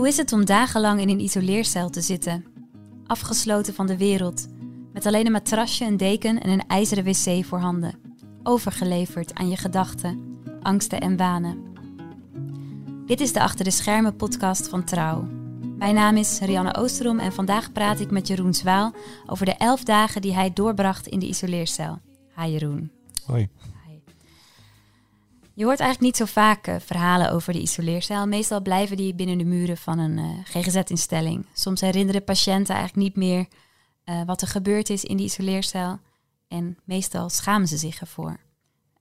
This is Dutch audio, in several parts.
Hoe is het om dagenlang in een isoleercel te zitten? Afgesloten van de wereld, met alleen een matrasje, een deken en een ijzeren wc voorhanden. Overgeleverd aan je gedachten, angsten en wanen. Dit is de Achter de Schermen podcast van Trouw. Mijn naam is Rianne Oosterom en vandaag praat ik met Jeroen Zwaal over de elf dagen die hij doorbracht in de isoleercel. Hi Jeroen. Hoi. Je hoort eigenlijk niet zo vaak uh, verhalen over de isoleercel. Meestal blijven die binnen de muren van een uh, GGZ-instelling. Soms herinneren patiënten eigenlijk niet meer uh, wat er gebeurd is in die isoleercel. En meestal schamen ze zich ervoor.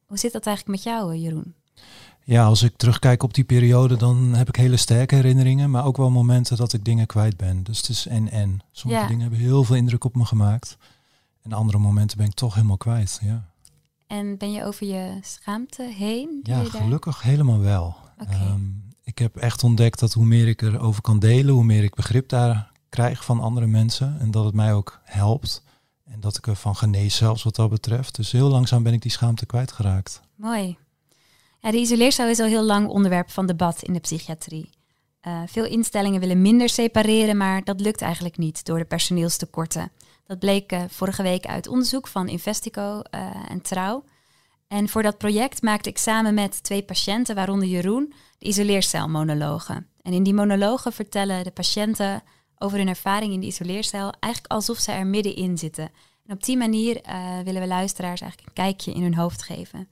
Hoe zit dat eigenlijk met jou, Jeroen? Ja, als ik terugkijk op die periode, dan heb ik hele sterke herinneringen, maar ook wel momenten dat ik dingen kwijt ben. Dus het is en-en. Sommige ja. dingen hebben heel veel indruk op me gemaakt. En andere momenten ben ik toch helemaal kwijt, ja. En ben je over je schaamte heen? Ja, gelukkig helemaal wel. Okay. Um, ik heb echt ontdekt dat hoe meer ik erover kan delen, hoe meer ik begrip daar krijg van andere mensen. En dat het mij ook helpt. En dat ik ervan genees zelfs wat dat betreft. Dus heel langzaam ben ik die schaamte kwijtgeraakt. Mooi. Ja, de isoleercel is al heel lang onderwerp van debat in de psychiatrie. Uh, veel instellingen willen minder separeren, maar dat lukt eigenlijk niet door de personeelstekorten. Dat bleek uh, vorige week uit onderzoek van Investico uh, en Trouw. En voor dat project maakte ik samen met twee patiënten, waaronder Jeroen, de isoleercelmonologen. En in die monologen vertellen de patiënten over hun ervaring in de isoleercel, eigenlijk alsof ze er middenin zitten. En op die manier uh, willen we luisteraars eigenlijk een kijkje in hun hoofd geven.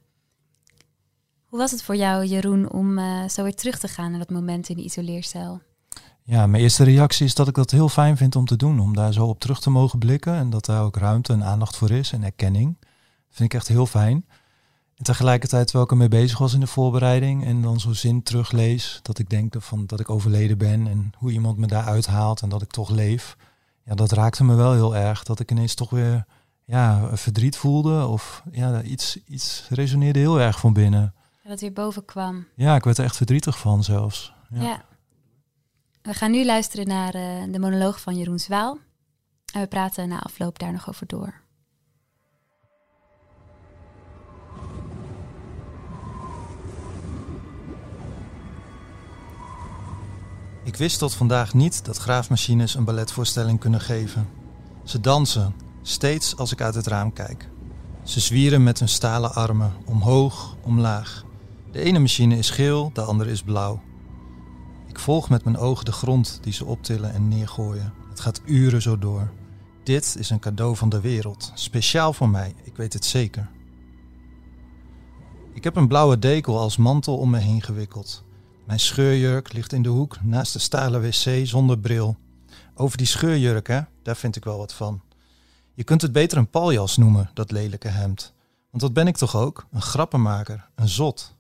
Hoe was het voor jou, Jeroen, om zo weer terug te gaan naar dat moment in de isoleercel? Ja, mijn eerste reactie is dat ik dat heel fijn vind om te doen, om daar zo op terug te mogen blikken en dat daar ook ruimte en aandacht voor is en erkenning. Dat vind ik echt heel fijn. En tegelijkertijd, terwijl ik ermee bezig was in de voorbereiding en dan zo'n zin teruglees, dat ik denk van, dat ik overleden ben en hoe iemand me daar uithaalt en dat ik toch leef. Ja, dat raakte me wel heel erg, dat ik ineens toch weer ja, verdriet voelde of ja, iets, iets resoneerde heel erg van binnen. Dat weer boven kwam. Ja, ik werd er echt verdrietig van zelfs. Ja. ja. We gaan nu luisteren naar uh, de monoloog van Jeroen Zwaal. En we praten na afloop daar nog over door. Ik wist tot vandaag niet dat graafmachines een balletvoorstelling kunnen geven. Ze dansen, steeds als ik uit het raam kijk. Ze zwieren met hun stalen armen, omhoog, omlaag. De ene machine is geel, de andere is blauw. Volg met mijn ogen de grond die ze optillen en neergooien. Het gaat uren zo door. Dit is een cadeau van de wereld, speciaal voor mij, ik weet het zeker. Ik heb een blauwe dekel als mantel om me heen gewikkeld. Mijn scheurjurk ligt in de hoek naast de stalen wc zonder bril. Over die scheurjurk, hè, daar vind ik wel wat van. Je kunt het beter een paljas noemen, dat lelijke hemd. Want dat ben ik toch ook? Een grappenmaker, een zot.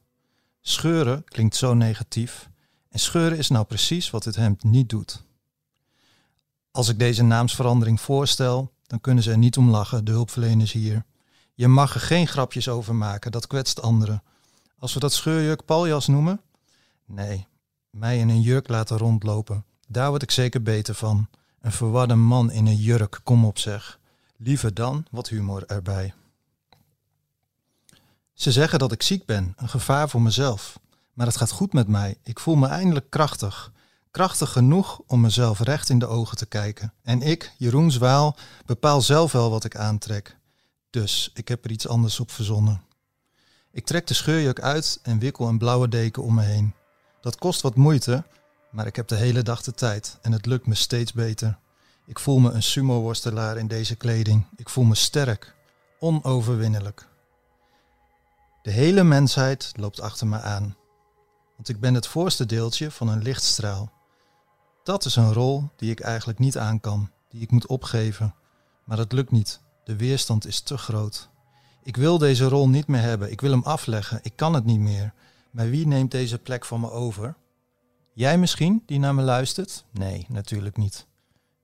Scheuren klinkt zo negatief. En scheuren is nou precies wat dit hemd niet doet. Als ik deze naamsverandering voorstel, dan kunnen ze er niet om lachen, de hulpverleners hier. Je mag er geen grapjes over maken, dat kwetst anderen. Als we dat scheurjurk paljas noemen, Nee, mij in een jurk laten rondlopen. Daar word ik zeker beter van. Een verwarde man in een jurk, kom op zeg. Liever dan wat humor erbij. Ze zeggen dat ik ziek ben, een gevaar voor mezelf. Maar het gaat goed met mij. Ik voel me eindelijk krachtig. Krachtig genoeg om mezelf recht in de ogen te kijken. En ik, Jeroen Zwaal, bepaal zelf wel wat ik aantrek. Dus ik heb er iets anders op verzonnen. Ik trek de scheurjurk uit en wikkel een blauwe deken om me heen. Dat kost wat moeite, maar ik heb de hele dag de tijd en het lukt me steeds beter. Ik voel me een sumo-worstelaar in deze kleding. Ik voel me sterk, onoverwinnelijk. De hele mensheid loopt achter me aan, want ik ben het voorste deeltje van een lichtstraal. Dat is een rol die ik eigenlijk niet aan kan, die ik moet opgeven, maar het lukt niet. De weerstand is te groot. Ik wil deze rol niet meer hebben, ik wil hem afleggen, ik kan het niet meer. Maar wie neemt deze plek van me over? Jij misschien, die naar me luistert? Nee, natuurlijk niet.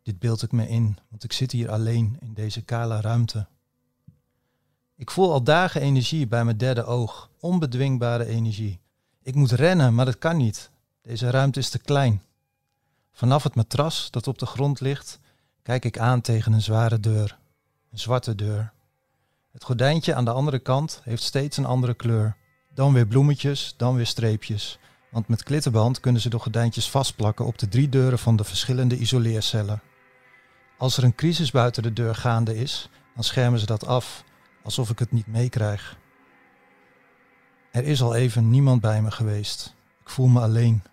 Dit beeld ik me in, want ik zit hier alleen in deze kale ruimte. Ik voel al dagen energie bij mijn derde oog, onbedwingbare energie. Ik moet rennen, maar dat kan niet. Deze ruimte is te klein. Vanaf het matras dat op de grond ligt, kijk ik aan tegen een zware deur. Een zwarte deur. Het gordijntje aan de andere kant heeft steeds een andere kleur. Dan weer bloemetjes, dan weer streepjes. Want met klittenband kunnen ze de gordijntjes vastplakken op de drie deuren van de verschillende isoleercellen. Als er een crisis buiten de deur gaande is, dan schermen ze dat af, alsof ik het niet meekrijg. Er is al even niemand bij me geweest. Ik voel me alleen.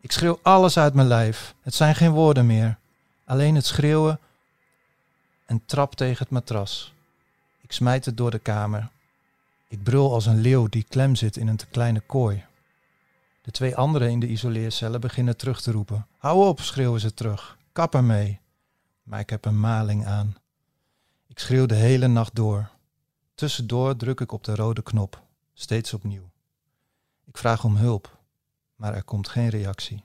Ik schreeuw alles uit mijn lijf. Het zijn geen woorden meer. Alleen het schreeuwen en trap tegen het matras. Ik smijt het door de kamer. Ik brul als een leeuw die klem zit in een te kleine kooi. De twee anderen in de isoleercellen beginnen terug te roepen. Hou op, schreeuwen ze terug. Kap ermee. Maar ik heb een maling aan. Ik schreeuw de hele nacht door. Tussendoor druk ik op de rode knop, steeds opnieuw. Ik vraag om hulp, maar er komt geen reactie.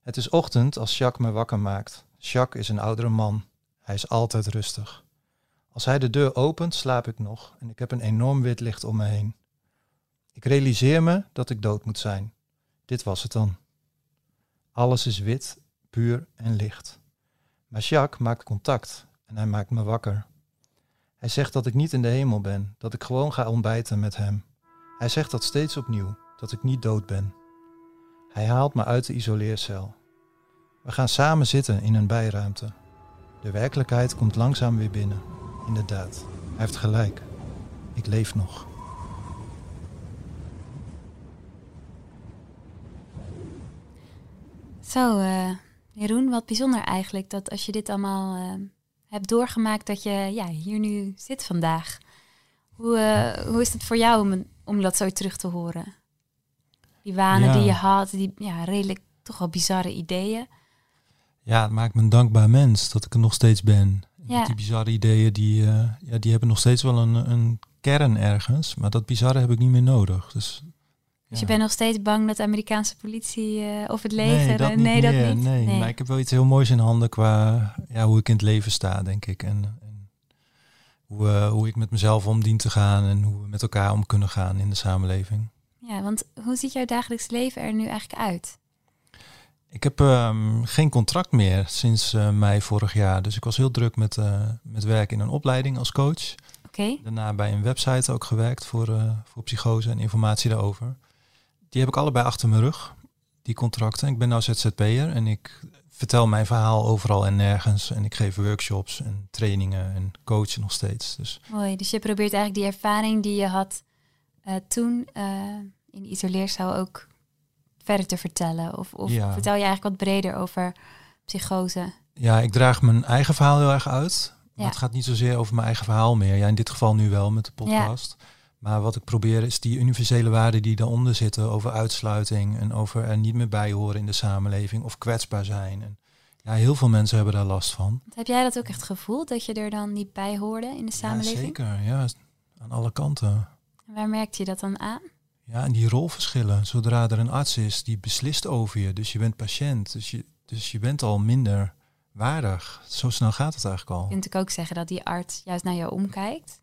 Het is ochtend als Jacques me wakker maakt. Jacques is een oudere man. Hij is altijd rustig. Als hij de deur opent, slaap ik nog en ik heb een enorm wit licht om me heen. Ik realiseer me dat ik dood moet zijn. Dit was het dan. Alles is wit, puur en licht. Maar Jacques maakt contact en hij maakt me wakker. Hij zegt dat ik niet in de hemel ben, dat ik gewoon ga ontbijten met hem. Hij zegt dat steeds opnieuw, dat ik niet dood ben. Hij haalt me uit de isoleercel. We gaan samen zitten in een bijruimte. De werkelijkheid komt langzaam weer binnen. Inderdaad, hij heeft gelijk. Ik leef nog. Zo, uh, Jeroen, wat bijzonder eigenlijk dat als je dit allemaal uh, hebt doorgemaakt, dat je ja, hier nu zit vandaag. Hoe, uh, hoe is het voor jou om, om dat zo terug te horen? Die wanen Ja. die je had, die ja, redelijk toch wel bizarre ideeën. Ja, het maakt me een dankbaar mens dat ik er nog steeds ben. Ja. Die bizarre ideeën, die, eh, ja, die hebben nog steeds wel een, een kern ergens. Maar dat bizarre heb ik niet meer nodig. Dus, Dus je bent nog steeds bang dat de Amerikaanse politie eh, of het leger... Nee, dat eh, niet nee, dat niet. Nee. maar ik heb wel iets heel moois in handen qua ja, hoe ik in het leven sta, denk ik. En, en hoe, eh, hoe ik met mezelf om dien te gaan en hoe we met elkaar om kunnen gaan in de samenleving. Ja, want hoe ziet jouw dagelijks leven er nu eigenlijk uit? Ik heb ehm, geen contract meer sinds mei vorig jaar. Dus ik was heel druk met, eh, met werk in een opleiding als coach. Oké, Daarna bij een website ook gewerkt voor, voor psychose en informatie daarover. Die heb ik allebei achter mijn rug, die contracten. Ik ben nou ZZP'er en ik vertel mijn verhaal overal en nergens. En ik geef workshops en trainingen en coach nog steeds. Dus mooi. Dus je probeert eigenlijk die ervaring die je had eh, toen eh, in de isoleercel ook verder te vertellen. Of, of Ja. vertel je eigenlijk wat breder over psychose? ja, ik draag mijn eigen verhaal heel erg uit. Ja. het gaat niet zozeer over mijn eigen verhaal meer. Ja, in dit geval nu wel met de podcast. Maar wat ik probeer is die universele waarden die daaronder zitten over uitsluiting en over er niet meer bij horen in de samenleving of kwetsbaar zijn. En ja, heel veel mensen hebben daar last van. Heb jij dat ook echt gevoeld, dat je er dan niet bij hoorde in de Ja, samenleving? zeker, ja, aan alle kanten. En Waar merkte je dat dan aan? Ja, en die rolverschillen. Zodra er een arts is die beslist over je, dus je bent patiënt, dus je, dus je bent al minder waardig. Zo snel gaat het eigenlijk al. Je kunt ook zeggen dat die arts juist naar jou omkijkt.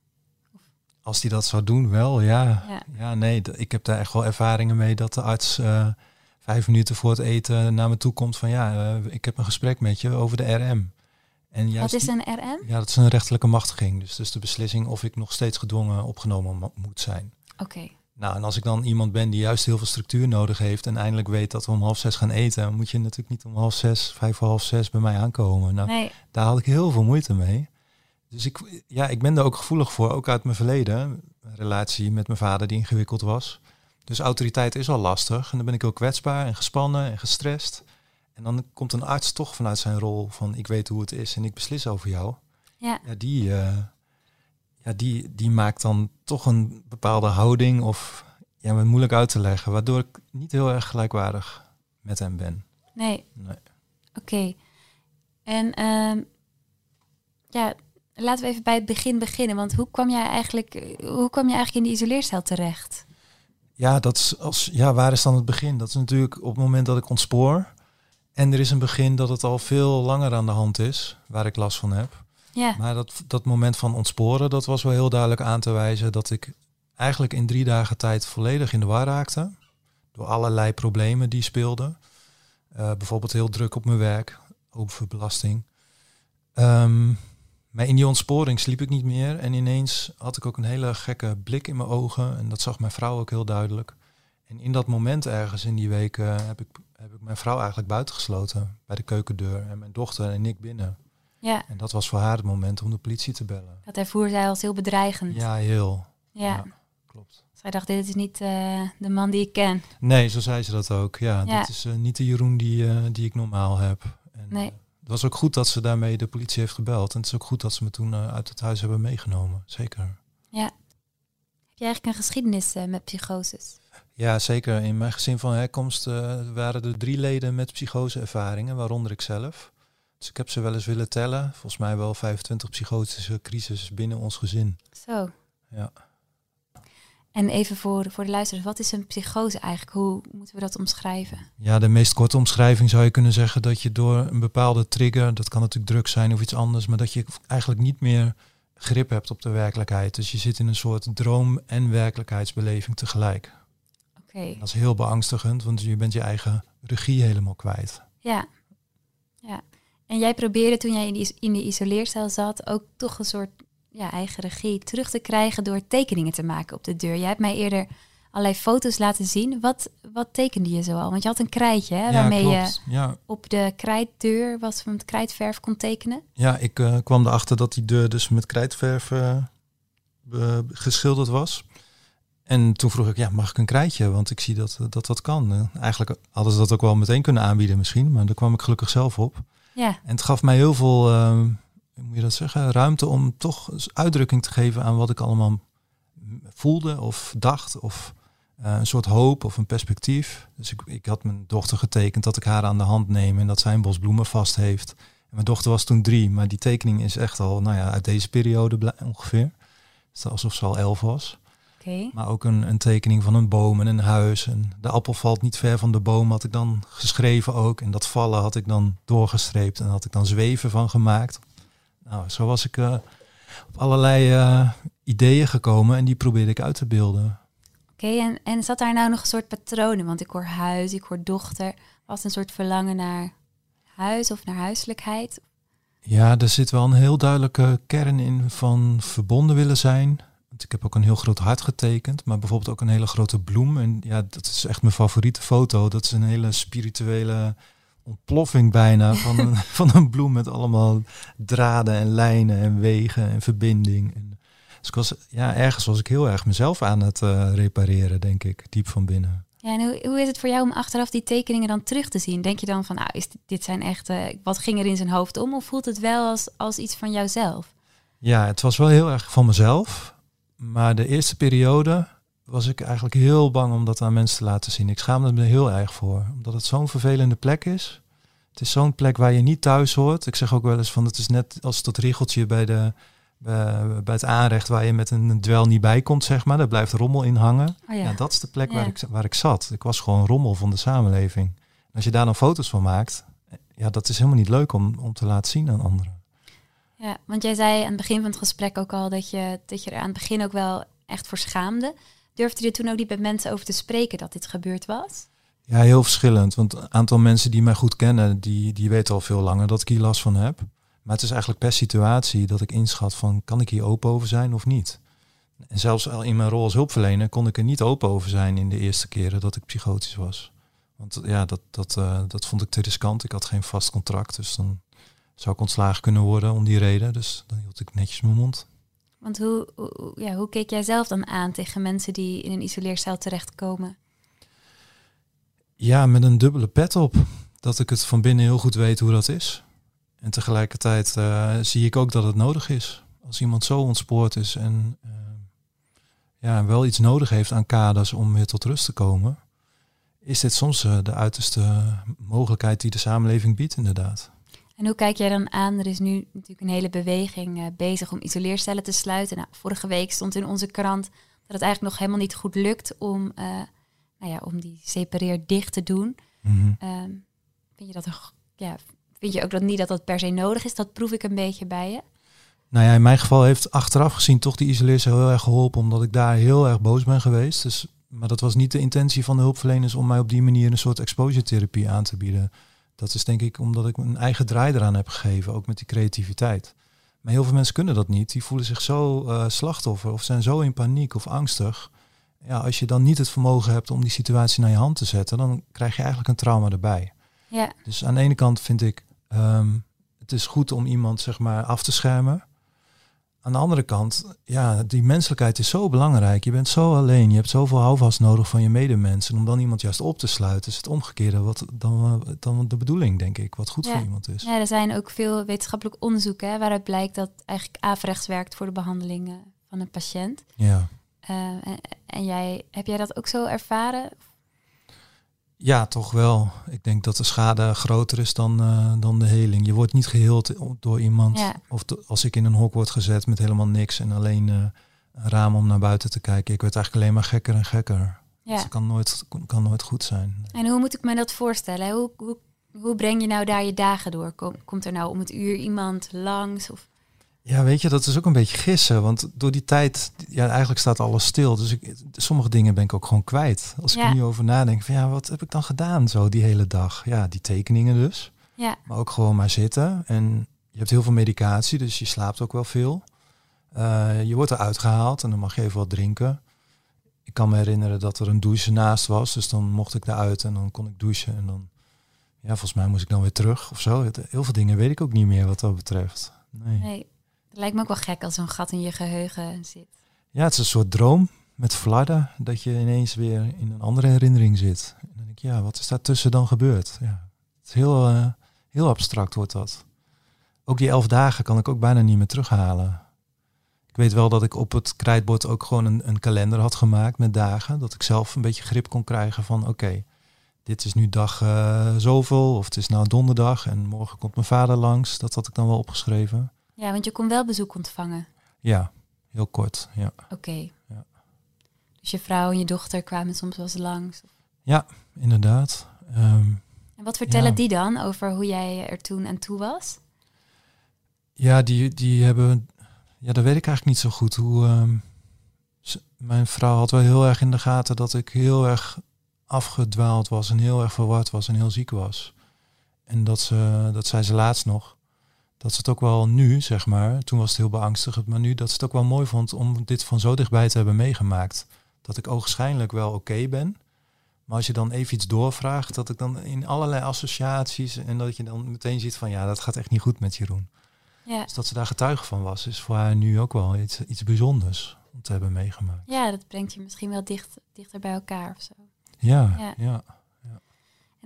Als die dat zou doen, wel, ja. Ja. Ja, nee, ik heb daar echt wel ervaringen mee dat de arts eh, vijf minuten voor het eten naar me toe komt van ja, eh, ik heb een gesprek met je over de RM. En juist Wat is een RM? Ja, dat is een rechterlijke machtiging. Dus, dus de beslissing of ik nog steeds gedwongen opgenomen mo- moet zijn. Oké, Nou, en als ik dan iemand ben die juist heel veel structuur nodig heeft en eindelijk weet dat we om half zes gaan eten, moet je natuurlijk niet om half zes, vijf voor half zes bij mij aankomen. Nou, nee, daar had ik heel veel moeite mee. Dus ik, ja, ik ben daar ook gevoelig voor, ook uit mijn verleden. Een relatie met mijn vader die ingewikkeld was. Dus autoriteit is al lastig. En dan ben ik heel kwetsbaar en gespannen en gestrest. En dan komt een arts toch vanuit zijn rol van ik weet hoe het is en ik beslis over jou. ja. Ja, die, eh, ja, die, die maakt dan toch een bepaalde houding of ja, maar moeilijk uit te leggen. Waardoor ik niet heel erg gelijkwaardig met hem ben. Nee, Nee. oké. En ehm, ja, laten we even bij het begin beginnen. Want hoe kwam jij eigenlijk, hoe kwam je eigenlijk in die isoleercel terecht? Ja, dat is als, ja, waar is dan het begin? Dat is natuurlijk op het moment dat ik ontspoor. En er is een begin dat het al veel langer aan de hand is, waar ik last van heb. Ja, Maar dat, dat moment van ontsporen, dat was wel heel duidelijk aan te wijzen dat ik eigenlijk in drie dagen tijd volledig in de war raakte. Door allerlei problemen die speelden. Eh, bijvoorbeeld heel druk op mijn werk, overbelasting. Ehm, maar in die ontsporing sliep ik niet meer. En ineens had ik ook een hele gekke blik in mijn ogen. En dat zag mijn vrouw ook heel duidelijk. En in dat moment ergens in die week eh, heb, ik, heb ik mijn vrouw eigenlijk buitengesloten bij de keukendeur en mijn dochter en ik binnen. Ja, En dat was voor haar het moment om de politie te bellen. dat ervoer zij als heel bedreigend. Ja, heel. Ja. ja. Klopt. Zij dacht, dit is niet eh, de man die ik ken. Nee, zo zei ze dat ook. Ja, Ja. dit is eh, niet de Jeroen die, die ik normaal heb. En, Nee. Het was ook goed dat ze daarmee de politie heeft gebeld. En het is ook goed dat ze me toen eh, uit het huis hebben meegenomen. Zeker. Heb je eigenlijk een geschiedenis eh, met psychoses? Ja, zeker. In mijn gezin van herkomst eh, waren er drie leden met psychoseervaringen, waaronder ik zelf. Dus ik heb ze wel eens willen tellen. Volgens mij wel 25 psychotische crisis binnen ons gezin. Zo. Ja. En even voor, voor de luisteraars, wat is een psychose eigenlijk? Hoe moeten we dat omschrijven? Ja, de meest korte omschrijving zou je kunnen zeggen dat je door een bepaalde trigger, dat kan natuurlijk drugs zijn of iets anders, maar dat je eigenlijk niet meer grip hebt op de werkelijkheid. Dus je zit in een soort droom- en werkelijkheidsbeleving tegelijk. Oké, Dat is heel beangstigend, want je bent je eigen regie helemaal kwijt. ja. ja. En jij probeerde toen jij in, is- in de isoleercel zat ook toch een soort ja, eigen regie terug te krijgen door tekeningen te maken op de deur. Jij hebt mij eerder allerlei foto's laten zien. Wat, wat tekende je zoal? Want je had een krijtje hè, waarmee je. Ja, op de krijtdeur was met krijtverf kon tekenen. Ja, ik eh, kwam erachter dat die deur dus met krijtverf eh, geschilderd was. En toen vroeg ik, ja, mag ik een krijtje? Want ik zie dat dat, dat kan. Eh, eigenlijk hadden ze dat ook wel meteen kunnen aanbieden misschien, maar daar kwam ik gelukkig zelf op. Ja, En het gaf mij heel veel, eh, hoe moet je dat zeggen, ruimte om toch uitdrukking te geven aan wat ik allemaal voelde of dacht. Of eh, een soort hoop of een perspectief. Dus ik, ik had mijn dochter getekend dat ik haar aan de hand neem en dat zij een bos bloemen vast heeft. En mijn dochter was toen drie, maar die tekening is echt al, nou ja, uit deze periode ongeveer. Het is alsof ze al elf was. Maar ook een, een tekening van een boom en een huis. En de appel valt niet ver van de boom, had ik dan geschreven ook. En dat vallen had ik dan doorgestreept en had ik dan zweven van gemaakt. Nou, zo was ik eh, op allerlei eh, ideeën gekomen en die probeerde ik uit te beelden. Oké, en, en zat daar nou nog een soort patronen? Want ik hoor huis, ik hoor dochter. Was een soort verlangen naar huis of naar huiselijkheid? Ja, er zit wel een heel duidelijke kern in van verbonden willen zijn. Want ik heb ook een heel groot hart getekend, maar bijvoorbeeld ook een hele grote bloem. En ja, dat is echt mijn favoriete foto. Dat is een hele spirituele ontploffing bijna van een, van een bloem met allemaal draden en lijnen en wegen en verbinding. En dus ik was, ja, ergens was ik heel erg mezelf aan het eh, repareren, denk ik, diep van binnen. Ja, en hoe, hoe is het voor jou om achteraf die tekeningen dan terug te zien? Denk je dan van, nou, is dit, zijn echt, eh, wat ging er in zijn hoofd om? Of voelt het wel als, als iets van jouzelf? Ja, het was wel heel erg van mezelf. Maar de eerste periode was ik eigenlijk heel bang om dat aan mensen te laten zien. Ik schaamde me er heel erg voor. Omdat het zo'n vervelende plek is. Het is zo'n plek waar je niet thuis hoort. Ik zeg ook wel eens van het is net als dat riegeltje bij, de, bij, bij het aanrecht waar je met een dwel niet bij komt, zeg maar. Daar blijft rommel in hangen. Oh Ja, ja, dat is de plek Ja. waar, ik, waar ik zat. Ik was gewoon rommel van de samenleving. En als je daar dan foto's van maakt, ja, dat is helemaal niet leuk om, om te laten zien aan anderen. ja, want jij zei aan het begin van het gesprek ook al dat je, dat je er aan het begin ook wel echt voor schaamde. Durfde je toen ook niet met mensen over te spreken dat dit gebeurd was? Ja, heel verschillend. Want een aantal mensen die mij goed kennen, die, die weten al veel langer dat ik hier last van heb. Maar het is eigenlijk per situatie dat ik inschat van, kan ik hier open over zijn of niet? En zelfs al in mijn rol als hulpverlener kon ik er niet open over zijn in de eerste keren dat ik psychotisch was. Want ja, dat, dat, eh, dat vond ik te riskant. Ik had geen vast contract, dus dan zou ik ontslagen kunnen worden om die reden. Dus dan hield ik netjes mijn mond. Want hoe, ja, hoe keek jij zelf dan aan tegen mensen die in een isoleercel terechtkomen? Ja, met een dubbele pet op. Dat ik het van binnen heel goed weet hoe dat is. En tegelijkertijd eh, zie ik ook dat het nodig is. Als iemand zo ontspoord is en eh, ja, wel iets nodig heeft aan kaders om weer tot rust te komen, is dit soms eh, de uiterste mogelijkheid die de samenleving biedt, inderdaad. En hoe kijk jij dan aan? Er is nu natuurlijk een hele beweging eh, bezig om isoleercellen te sluiten. Nou, vorige week stond in onze krant dat het eigenlijk nog helemaal niet goed lukt om, eh, nou ja, om die separeer dicht te doen. Mhm. Ehm, vind je dat een, ja, vind je ook dat niet dat dat per se nodig is? Dat proef ik een beetje bij je. Nou ja, in mijn geval heeft achteraf gezien toch die isoleercel heel erg geholpen, omdat ik daar heel erg boos ben geweest. Dus, maar dat was niet de intentie van de hulpverleners om mij op die manier een soort exposure therapie aan te bieden. Dat is denk ik omdat ik mijn eigen draai eraan heb gegeven, ook met die creativiteit. Maar heel veel mensen kunnen dat niet. Die voelen zich zo eh, slachtoffer of zijn zo in paniek of angstig. Ja, als je dan niet het vermogen hebt om die situatie naar je hand te zetten, dan krijg je eigenlijk een trauma erbij. Ja, Dus aan de ene kant vind ik, ehm, het is goed om iemand zeg maar af te schermen. Aan de andere kant, ja, die menselijkheid is zo belangrijk. Je bent zo alleen, je hebt zoveel houvast nodig van je medemensen. Om dan iemand juist op te sluiten, is het omgekeerde wat dan, dan de bedoeling, denk ik, wat goed Ja. voor iemand is. ja, er zijn ook veel wetenschappelijk onderzoeken hè, waaruit blijkt dat eigenlijk averechts werkt voor de behandeling eh, van een patiënt. Ja. Eh, en, en jij, heb jij dat ook zo ervaren? Ja, toch wel. Ik denk dat de schade groter is dan, eh, dan de heling. Je wordt niet geheeld door iemand. Ja. Of als ik in een hok word gezet met helemaal niks en alleen eh, een raam om naar buiten te kijken. Ik werd eigenlijk alleen maar gekker en gekker. Dus Ja. het kan nooit, kan nooit goed zijn. En hoe moet ik me dat voorstellen? Hoe, hoe, hoe breng je nou daar je dagen door? Kom- Komt er nou om het uur iemand langs? Of, Ja, weet je, dat is ook een beetje gissen. Want door die tijd, ja, eigenlijk staat alles stil. Dus ik, sommige dingen ben ik ook gewoon kwijt. Als ik er nu over nadenk, van ja, wat heb ik dan gedaan zo die hele dag? Ja, die tekeningen dus. ja, Maar ook gewoon maar zitten. En je hebt heel veel medicatie, dus je slaapt ook wel veel. Eh, je wordt eruit gehaald en dan mag je even wat drinken. Ik kan me herinneren dat er een douche naast was. Dus dan mocht ik eruit en dan kon ik douchen. En dan, ja, volgens mij moest ik dan weer terug of zo. Heel veel dingen weet ik ook niet meer wat dat betreft. Nee. nee. Het lijkt me ook wel gek als zo'n gat in je geheugen zit. Ja, het is een soort droom met flarden. Dat je ineens weer in een andere herinnering zit. En dan denk ik, ja, wat is daartussen dan gebeurd? Ja, het is heel, eh, heel abstract wordt dat. Ook die elf dagen kan ik ook bijna niet meer terughalen. Ik weet wel dat ik op het krijtbord ook gewoon een, een kalender had gemaakt met dagen. Dat ik zelf een beetje grip kon krijgen van oké, dit is nu dag eh, zoveel. Of het is nou donderdag en morgen komt mijn vader langs. Dat had ik dan wel opgeschreven. Ja, want je kon wel bezoek ontvangen. Ja, heel kort. Ja. Oké. Ja. Dus je vrouw en je dochter kwamen soms wel eens langs. Inderdaad. Ehm, En wat vertellen Ja. die dan over hoe jij er toen aan toe was? ja, die, die hebben. Ja, dat weet ik eigenlijk niet zo goed. Hoe, ehm, ze- mijn vrouw had wel heel erg in de gaten dat ik heel erg afgedwaald was en heel erg verward was en heel ziek was. En dat, ze, dat zei ze laatst nog. Dat ze het ook wel nu, zeg maar, toen was het heel beangstigend, maar nu dat ze het ook wel mooi vond om dit van zo dichtbij te hebben meegemaakt. Dat ik ogenschijnlijk wel oké ben. Maar als je dan even iets doorvraagt, dat ik dan in allerlei associaties en dat je dan meteen ziet van ja, dat gaat echt niet goed met Jeroen. Ja, Dus dat ze daar getuige van was, is voor haar nu ook wel iets, iets bijzonders om te hebben meegemaakt. ja dat brengt je misschien wel dicht, dichter bij elkaar of zo. Ja, Ja. ja.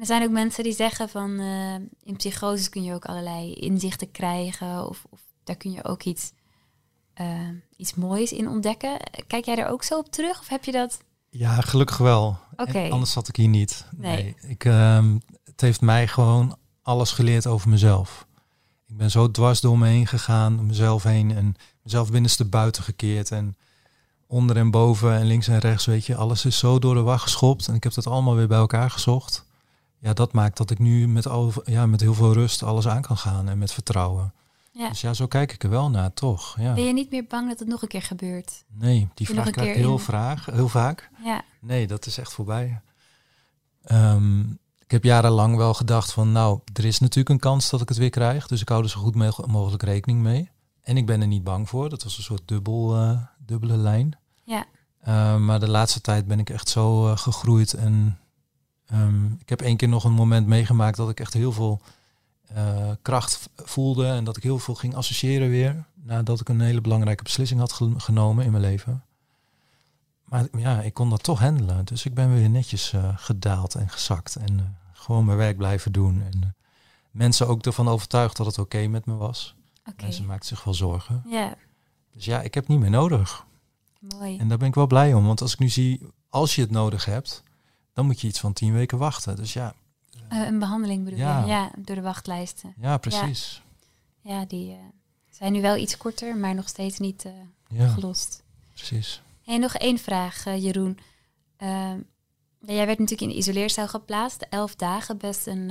Er zijn ook mensen die zeggen van eh, in psychoses kun je ook allerlei inzichten krijgen of, of daar kun je ook iets, eh, iets moois in ontdekken. Kijk jij er ook zo op terug of heb je dat? Ja, gelukkig wel. Oké. Anders zat ik hier niet. Nee. Ik, ehm, het heeft mij gewoon alles geleerd over mezelf. Ik ben zo dwars door me heen gegaan, om mezelf heen en mezelf binnenste buiten gekeerd. En onder en boven en links en rechts, weet je, alles is zo door de war geschopt. En ik heb dat allemaal weer bij elkaar gezocht. Ja, dat maakt dat ik nu met, al, ja, met heel veel rust alles aan kan gaan en met vertrouwen. Ja. Dus ja, zo kijk ik er wel naar, toch? Ja. Ben je niet meer bang dat het nog een keer gebeurt? Nee, die je vraag krijg ik heel, vraag, heel vaak. Ja, Nee, dat is echt voorbij. Ehm, ik heb jarenlang wel gedacht van, nou, er is natuurlijk een kans dat ik het weer krijg. Dus ik hou er zo goed mo- mogelijk rekening mee. En ik ben er niet bang voor. Dat was een soort dubbel, eh, dubbele lijn. ja, Eh, maar de laatste tijd ben ik echt zo eh, gegroeid. En ehm, ik heb één keer nog een moment meegemaakt dat ik echt heel veel eh, kracht voelde. En dat ik heel veel ging associëren weer. Nadat ik een hele belangrijke beslissing had ge- genomen in mijn leven. Maar ja, ik kon dat toch handelen. Dus ik ben weer netjes eh, gedaald en gezakt. En eh, gewoon mijn werk blijven doen. En mensen ook ervan overtuigd dat het oké met me was. oké. Mensen maakten zich wel zorgen. Ja, Dus ja, ik heb niet meer nodig. mooi. En daar ben ik wel blij om. Want als ik nu zie, als je het nodig hebt, dan moet je iets van tien weken wachten. Dus ja, Eh, een behandeling bedoel Ja. je? Ja, door de wachtlijsten. ja precies. Ja, die eh, zijn nu wel iets korter, maar nog steeds niet eh, Ja, gelost. precies. En nog één vraag, Jeroen. Ehm, jij werd natuurlijk in de isoleercel geplaatst. Elf dagen, best een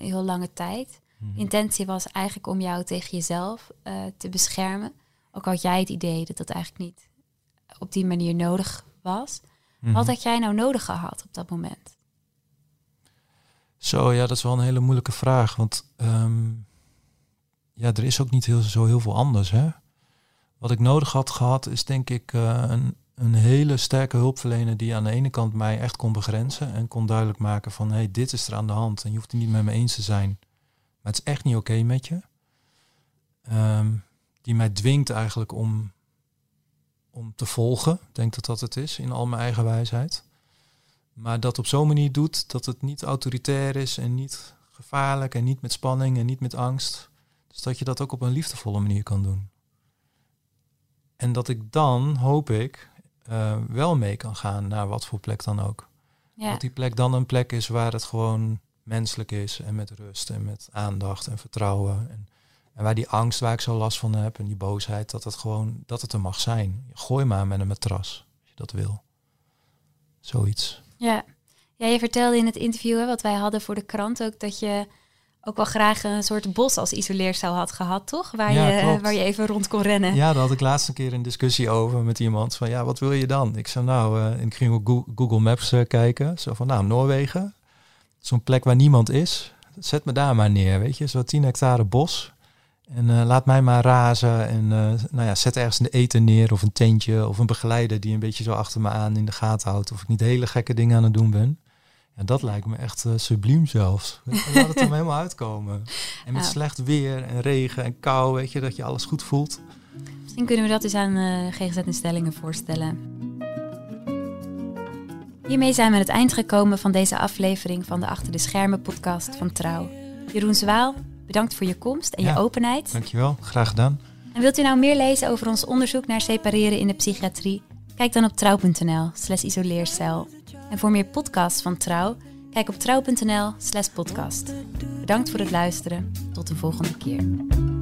heel lange tijd. Mhm. Intentie was eigenlijk om jou tegen jezelf te beschermen. Ook had jij het idee dat dat eigenlijk niet op die manier nodig was. Mhm. Wat had jij nou nodig gehad op dat moment? Zo, ja, dat is wel een hele moeilijke vraag. Want ehm, ja, er is ook niet heel, zo heel veel anders. Hè? Wat ik nodig had gehad, is denk ik eh, een, een hele sterke hulpverlener die aan de ene kant mij echt kon begrenzen en kon duidelijk maken van hé, hey, dit is er aan de hand en je hoeft het niet met me eens te zijn. Maar het is echt niet oké met je. Ehm, die mij dwingt eigenlijk om, om te volgen. Ik denk dat dat het is in al mijn eigen wijsheid. Maar dat op zo'n manier doet dat het niet autoritair is en niet gevaarlijk en niet met spanning en niet met angst. Dus dat je dat ook op een liefdevolle manier kan doen. En dat ik dan, hoop ik, uh, wel mee kan gaan naar wat voor plek dan ook. Ja. Dat die plek dan een plek is waar het gewoon menselijk is en met rust en met aandacht en vertrouwen. En, en waar die angst waar ik zo last van heb en die boosheid, dat het gewoon, dat het er mag zijn. Gooi maar met een matras, als je dat wil. Zoiets. Ja. ja, je vertelde in het interview hè, wat wij hadden voor de krant ook dat je ook wel graag een soort bos als isoleercel had gehad, toch? Waar, je, waar je even rond kon rennen. Ja, daar had ik laatst een keer een discussie over met iemand. Van ja, wat wil je dan? Ik zei nou, uh, ik ging op Google Maps uh, kijken. Zo van nou, Noorwegen. Zo'n plek waar niemand is. Zet me daar maar neer, weet je. Zo 10 hectare bos. En uh, laat mij maar razen. En nou ja, zet ergens een eten neer of een tentje of een begeleider die een beetje zo achter me aan in de gaten houdt. Of ik niet hele gekke dingen aan het doen ben. Ja, dat lijkt me echt uh, subliem zelfs. Laat het er helemaal uitkomen. En met slecht weer en regen en kou, weet je, dat je alles goed voelt. Misschien kunnen we dat eens aan uh, GGZ-instellingen voorstellen. Hiermee zijn we aan het eind gekomen van deze aflevering van de Achter de Schermen podcast van Trouw. Jeroen Zwaal, bedankt voor je komst en je openheid. Dankjewel, graag gedaan. En wilt u nou meer lezen over ons onderzoek naar separeren in de psychiatrie? Kijk dan op trouw.nl slash isoleercel. En voor meer podcasts van Trouw, kijk op trouw.nl slash podcast. Bedankt voor het luisteren. Tot de volgende keer.